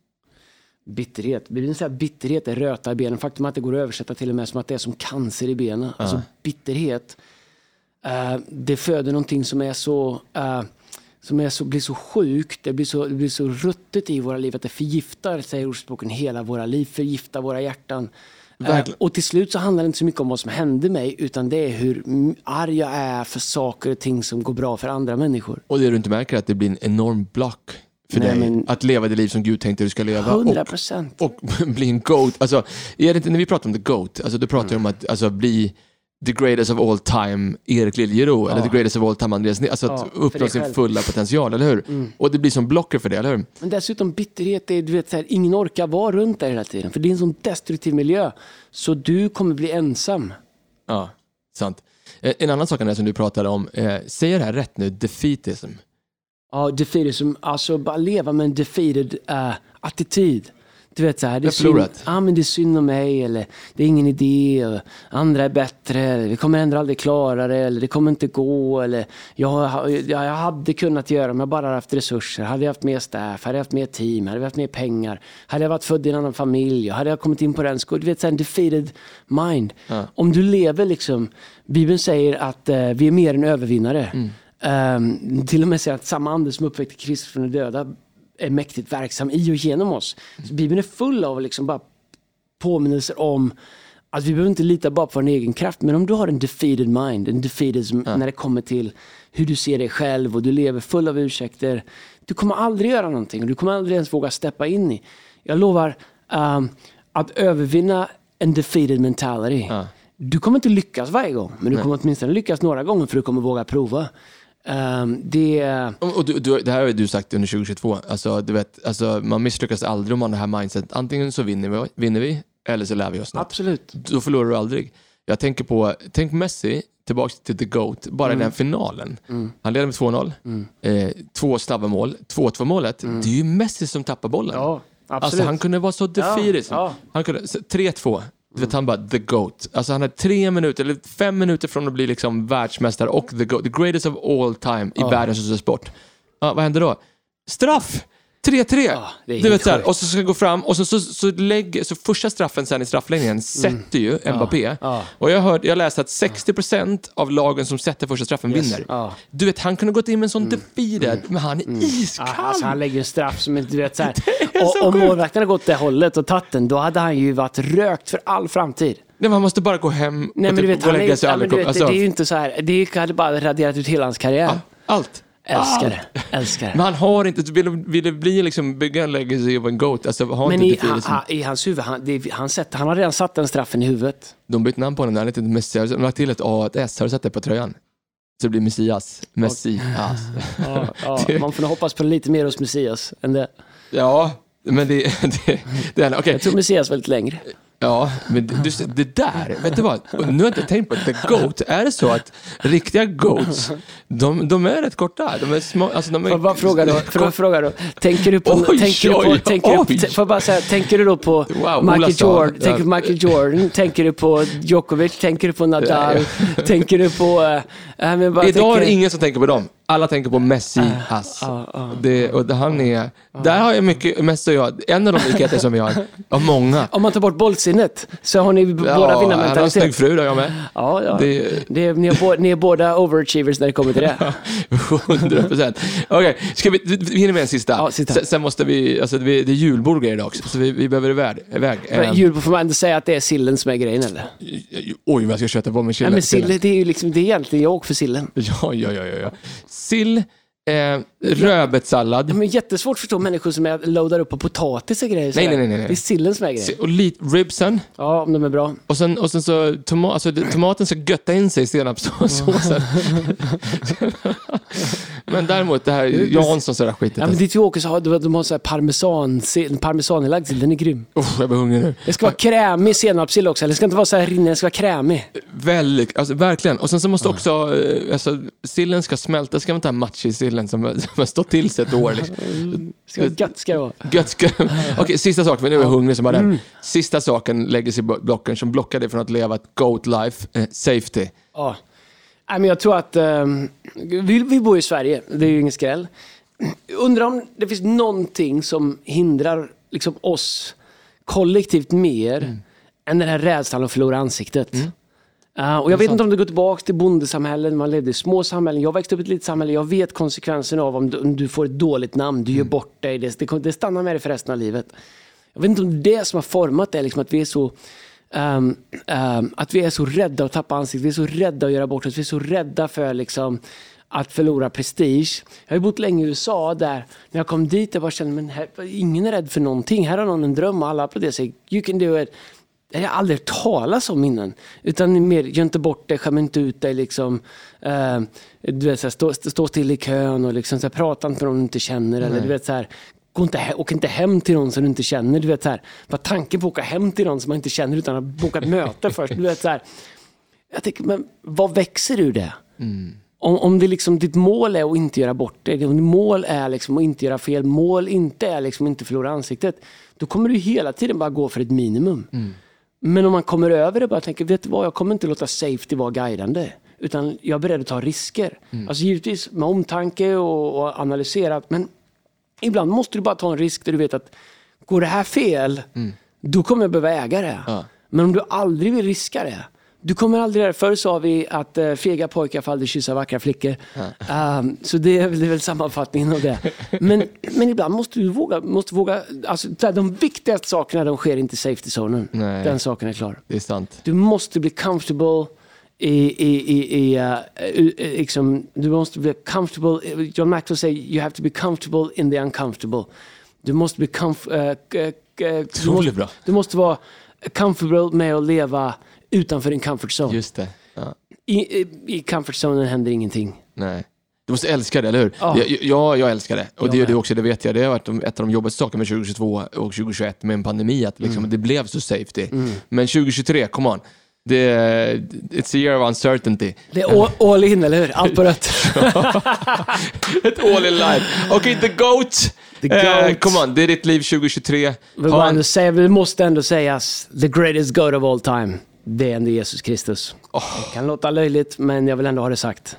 Bitterhet. Bibeln säger att bitterhet är röta i benen. Faktum är att det går att översätta till och med som att det är som cancer i benen. Alltså bitterhet, eh, det föder någonting som är så, eh, som är så, blir så sjukt, det blir så, det blir så ruttet i våra liv att det förgiftar, säger ordspråken, hela våra liv, förgiftar våra hjärtan. Eh, Verkligen. och till slut så handlar det inte så mycket om vad som hände mig, utan det är hur mm, arg jag är för saker och ting som går bra för andra människor. Och det du inte märker är att det blir en enorm block för Nej, dig. men- Att leva det liv som Gud tänkte du ska leva. Hundra Och, procent. och bli en GOAT. Alltså, är det inte, när vi pratar om the GOAT, alltså, då pratar vi om att alltså, bli the greatest of all time Erik Liljero, eller the greatest of all time Andreas Nilsson. Alltså att Ja, för uppnå sin själv. fulla potential, eller hur? Och det blir som blocker för det, eller hur? Men dessutom bitterhet, är, du vet, så här, ingen orkar vara runt dig hela tiden. För det är en sån destruktiv miljö. Så du kommer bli ensam. Ja, sant. Eh, En annan sak Andreas, som du pratade om, eh, säger det här rätt nu, defeatism. Ja, defeatism, alltså bara leva med en defeated uh, attityd. Du vet så här, det är, synd, ja, men det är synd om mig, eller det är ingen idé, och andra är bättre, eller vi kommer ändå aldrig klara det, eller det kommer inte gå, eller jag, jag, jag hade kunnat göra om jag bara hade haft resurser, hade jag haft mer staff, hade jag haft mer team, hade jag haft mer pengar, hade jag varit född i en annan familj, hade jag kommit in på den skolan. Du vet, så här, en defeated mind. Om du lever liksom, Bibeln säger att eh, vi är mer än övervinnare. Ehm, till och med säger att samma ande som uppväckte Kristus från de döda är mäktigt verksam i och genom oss. Så Bibeln är full av liksom bara påminnelser om att vi behöver inte lita bara på vår egen kraft, men om du har en defeated mind, en defeatism när det kommer till hur du ser dig själv och du lever full av ursäkter, du kommer aldrig göra någonting och du kommer aldrig ens våga steppa in i. Jag lovar ehm, att övervinna undefeated mentality. Ja. Du kommer inte lyckas varje gång, men du kommer åtminstone lyckas några gånger för du kommer våga prova. Um, det... Och, du, du, det här har du sagt under 2022. Alltså, du vet, alltså, man misslyckas aldrig om man har det här mindset. Antingen så vinner vi, vinner vi eller så lär vi oss något. Absolut. Då förlorar du aldrig. Jag tänker på, tänk Messi, tillbaka till the GOAT, bara i den finalen. Han leder med 2-0, eh, två snabba mål. 2-2 målet, det är ju Messi som tappar bollen. Ja, absolut. Alltså han kunde vara så defeated. ja. Han kunde, så 3-2. Du vet, han bara the GOAT. Alltså han är tre minuter, eller fem minuter från att bli liksom världsmästare och the GOAT. The greatest of all time i världens största sport. Ja, vad händer då? Straff! 3-3! Ja, det är du vet, och så ska jag gå fram och så, så, så, lägger, så första straffen sen i straffläggningen sätter ju Mbappé. Mm. ja. Och jag, hörde, jag läste att 60% av lagen som sätter första straffen vinner. Ja. Mm. Du vet, han kunde gått in med en sån defeated, men han är iskall. Ja, alltså han lägger en straff som inte, du vet så här. är så Och, om målvakten hade gått det hållet och tagit den, då hade han ju varit rökt för all framtid. Nej, men han måste bara gå hem Nej, och typ vet, och lägga sig och aldrig komma- det, alltså, det är ju inte så här. Det hade bara raderat ut hela hans karriär. Allt. Älskar det. Älskar Men det. han har inte, vill, vill bli liksom, bygga en legacy av en GOAT, alltså har Men inte i, det liksom, han, i hans huvud, han, det, han, sett, han har redan satt den straffen i huvudet. De bytte namn på den där, han heter inte Messi, de har lagt till ett A och ett S, har du sett det på tröjan? Så det blir Messias, Messias. Ja, ja, Det- man får nog hoppas på lite mer hos Messias än det. Ja, men det, det, det är, okej, Jag tror Messias var lite längre. Ja, men det, det där, vet du vad? Nu har jag inte tänkt på det, the GOAT, är det så att riktiga GOATs, de, de är rätt korta, de är små, alltså de är... Får jag bara fråga då? Får jag fråga då? Tänker du på... Oj, tänker du på, oj, tänker oj. Du, får bara säga, tänker du då på Wow, Michael, Jordan, ja. tänker du på Michael Jordan? tänker du på Djokovic? Tänker du på Nadal? tänker du på... Äh, men bara Idag är tänker, det ingen som tänker på dem. Alla tänker på Messi, Hass. ja, ja. Det, och det, han är, där har jag mycket, Messi och jag, en av de likheter som vi har, av många. Om man tar bort bollsinnet så har ni b- båda han har en snygg vinnarmentalitet. fru där jag med. Ja, ja. Det- Det... är, ni, är båda, ni är båda overachievers när det kommer till det. 100 procent. Okej, ska vi, vi hinner med en sista. Ja, sista. Sen, sen måste vi, alltså vi, det är julbord och idag också, så vi, vi behöver iväg. iväg. Eh, Jul får man ändå säga att det är sillen som är grejen eller? oj, vad jag ska köta på mig Nej, chillen. men sill, det är ju liksom, det är egentligen jag åker för sillen. Ja, ja, ja, ja, ja. Sill, eh, rödbetssallad, Men jättesvårt att förstå människor som är, loadar upp på potatis och grejer. Nej, nej, nej, nej. Det är sillen som är grejen. och lite ribsen. Ja, om de är bra. Och sen, och sen så, toma, alltså, det- tomaten ska götta in sig i senapssåsen. men däremot det här Janssons där skitet. Ja, men ditt Åkers har, de, har så här parmesan, parmesanlagd sill, den är grym. Uff, jag blir hungrig nu. Det ska vara krämig senapssill också, eller det ska inte vara så här rinnig, den ska vara krämig. Väldigt, alltså verkligen. Och sen så måste också, eh, alltså, sillen ska smälta, det ska vara inte den här matchig-sillen som, som har stått till sig ett år. Liksom. Gött ska det vara. Gött ska... Okej, sista saken, för nu är jag hungrig som bara den. Sista saken lägger sig blocken som blockar dig från att leva ett GOAT life, eh, safety. Ja. Nej, men jag tror att ehm, vi, vi bor i Sverige, det är ju ingen skräll. Undrar om det finns någonting som hindrar liksom, oss kollektivt mer än den här rädslan att förlora ansiktet. Uh, och jag vet inte om det går tillbaka till bondesamhällen, man levde i små samhällen. Jag växte upp i ett litet samhälle, jag vet konsekvenserna av om du, om du får ett dåligt namn, du gör bort dig, det, det, det stannar med dig för resten av livet. Jag vet inte om det är det som har format det, liksom, att vi är så ehm, ehm, att vi är så rädda att tappa ansiktet, vi är så rädda att göra bort oss, vi är så rädda för liksom, att förlora prestige. Jag har ju bott länge i USA där, när jag kom dit, jag bara kände, men här, ingen är rädd för någonting. Här har någon en dröm och alla applåderar säger, you can do it. Det har jag aldrig hört talas om innan. Utan mer, gör inte bort dig, skäm inte ut dig. Liksom, eh, du vet, så här, stå, stå still i kön och liksom, så här, prata inte med någon du inte känner. Eller, du vet, så här, gå inte, he- åk inte hem till någon som du inte känner. Du vet, så här, bara tanken på att åka hem till någon som man inte känner utan att boka ett möte först. Du vet, så här, jag tänker, men vad växer ur det? Om, om det liksom, ditt mål är att inte göra bort dig, om ditt mål är liksom att inte göra fel, mål inte är liksom att inte förlora ansiktet, då kommer du hela tiden bara gå för ett minimum. Men om man kommer över det och bara tänker, vet du vad, jag kommer inte låta safety vara guidande. Utan jag är beredd att ta risker. Alltså givetvis med omtanke och, och analyserat, men ibland måste du bara ta en risk där du vet att går det här fel, då kommer jag behöva äga det. Ja. Men om du aldrig vill riska det, du kommer aldrig det. Förr sa vi att uh, fega pojkar får aldrig kyssa vackra flickor. Ehm, så det är, väl- det är väl sammanfattningen av det. Men, men ibland måste du våga, måste våga alltså, där de viktigaste sakerna de sker inte i safety zonen. Nej. Den saken är klar. Det är sant. Du måste bli comfortable i, i, i, i uh, liksom, du måste bli comfortable. John Maxwell säger you have to be comfortable in the uncomfortable. Du måste bli comf- uh, uh, du, måste, bra. du måste vara comfortable med att leva utanför din comfort zone. Just det. Ja. I, i, comfort zonen händer ingenting. Nej. Du måste älska det, eller hur? Ja. Ja, ja jag älskar det. Och Jag det gör du också, det vet jag. Det har varit ett av de jobbigaste sakerna med 2022 och 2021 med en pandemi, att liksom, Mm. det blev så safety. Men 2023, come on. Det, it's a year of uncertainty. Det är all, all in, eller hur? Allt på rött. Ett all in life. Okej, the GOAT. The Eh, GOAT. come on, det är ditt liv 2023. Vi, Ha bara en- ändå säga, vi måste ändå sägas, the greatest God of all time. Det är ändå Jesus Kristus. Det kan låta löjligt, men jag vill ändå ha det sagt.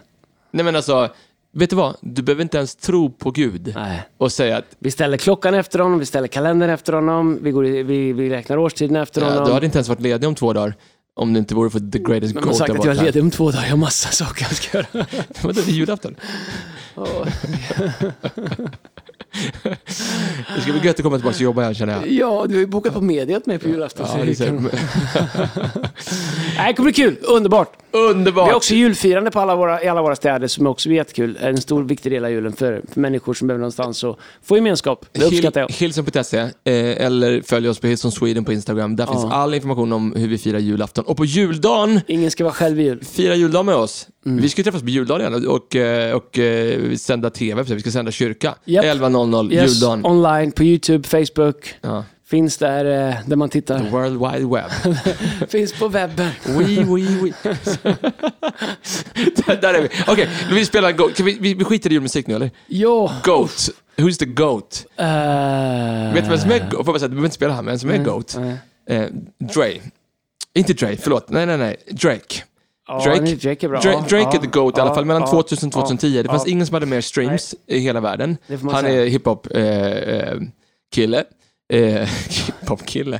Nej men alltså, vet du vad? Du behöver inte ens tro på Gud Nej. och säga att Vi ställer klockan efter honom, vi ställer kalendern efter honom, vi, går i, vi, vi räknar årstiden efter ja, honom. du hade inte ens varit ledig om två dagar om det inte vore för the greatest Men GOAT sagt of att jag är ledig om två dagar, jag har massa saker jag ska göra. Vadå, det är julafton? Det ska bli gött att komma tillbaka och jobba här känner jag. Ja, du har ju bokat på mediet med på julafton. Ja, det kan- Nej, det kommer bli kul, underbart. Underbart! Vi har också julfirande på alla våra, i alla våra städer som också är jättekul. En stor viktig del av julen för, för människor som behöver någonstans att få gemenskap. Det uppskattar jag. Hillson.se eh, eller följ oss på Hillson Sweden på Instagram. Där finns all information om hur vi firar julafton. Och på juldagen, Ingen ska vara själv i jul. fira juldag med oss. Mm. Vi ska träffas på juldagen och, och, och, eh, sända TV, vi ska sända kyrka. Japp. 11.00 Yes, juldagen. online, på YouTube, Facebook. Ja. Finns där, eh, där man The tittar. World Wide Web. Finns på webben. Oui, oui, oui. där, där är vi. Okej, vi spelar Goat. Kan vi, vi, vi skiter i julmusik nu eller? Jo. Goat. Who's the Goat? Uh, Vet du vem som är Goat? Får bara säga, du behöver inte spela här, men vem som är Goat? Eh, Dre. Inte Dre, förlåt. Nej, nej, nej. Drake. Drake. Drake är bra. Dra- Drake är Ja, the GOAT i alla ja, fall mellan ja, 2000 och 2010. Det fanns ja. ingen som hade mer streams i hela världen. Han säga. är hiphop-kille. Eh, hiphop-kille.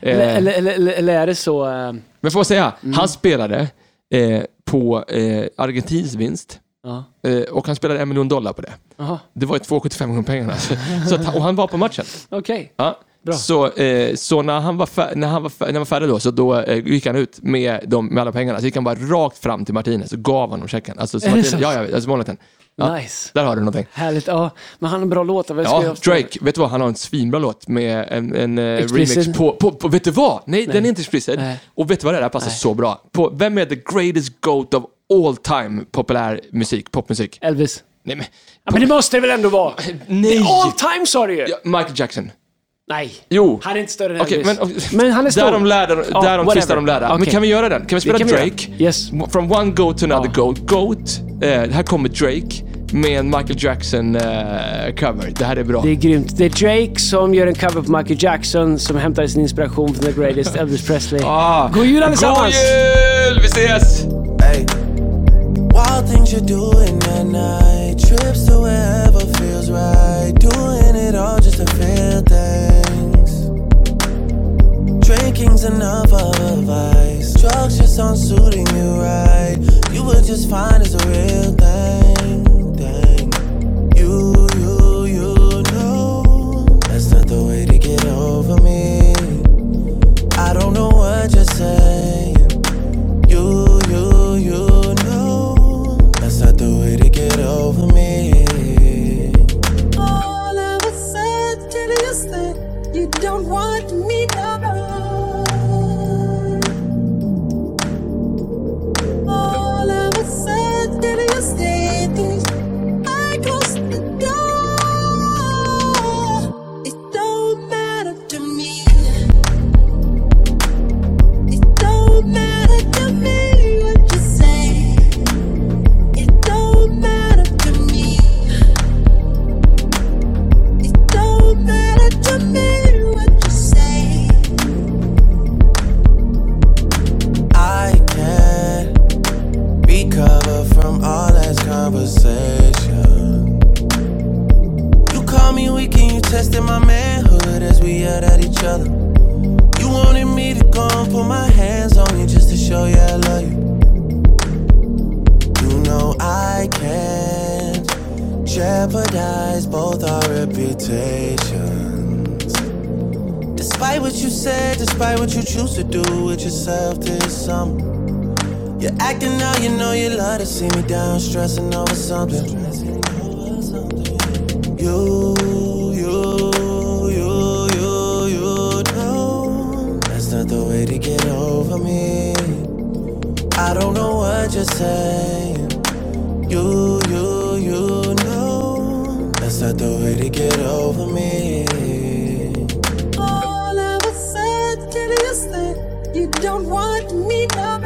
Eh, Eller, eller, eller, eller, eller är det så... eh, men får jag säga, Mm. han spelade eh, på eh, Argentins vinst. ja. Eh, och han spelade en miljon dollar på det. Jaha, Det var ju 2,75 gånger pengarna. Så, att, och han var på matchen. okej. Ja. Bra. Så, eh, så när han var, fär- när han var, fär- när han var färdig då, så då eh, gick han ut med, de, med alla pengarna. Så gick han bara rakt fram till Martinez och gav honom checken. Alltså, så Martinez, ja, ja, alltså målvakten. Ja, Nice. Där har du någonting. Härligt. Ja, men han har bra låtar. Vad ska Ja, Drake, vet du vad? Han har en svinbra låt med en, en eh, remix på, på, på, vet du vad? Nej, den är inte explicit. Nej. Och vet du vad det är? Det här passar Nej. så bra. På, vem är the greatest GOAT of all time populär musik, popmusik? Elvis. Nej, men, Ja, men det måste det väl ändå vara? nej! All time sa du ju! Ja, Michael Jackson. Nej. Jo. Han är inte större än Okej, Elvis. men, Men han är stor. Där de lärde, där de whatever. de lärda. Men Okej. kan vi göra den? Kan vi spela kan vi. Drake? Yes. From one goat to another Ja. goat. Goat. Eh, här kommer Drake med en Michael Jackson eh, cover. Det här är bra. Det är grymt. Det är Drake som gör en cover på Michael Jackson som hämtar sin inspiration från The Greatest, Elvis Presley. Ah. God jul God allesammans! jul! Vi ses! Hey. Wild things you're doing at night. Trips to wherever feels right. Doing it all just to feel things. Drinking's enough of. Drugs just aren't suiting you right. You were just fine as a real thing. Despite what you choose to do with yourself this summer. You're acting now, you know you love to see me down, stressing over something. You, you, you, you, you know that's not the way to get over me. I don't know what you're saying. You, you, you know that's not the way to get over me. You don't want me no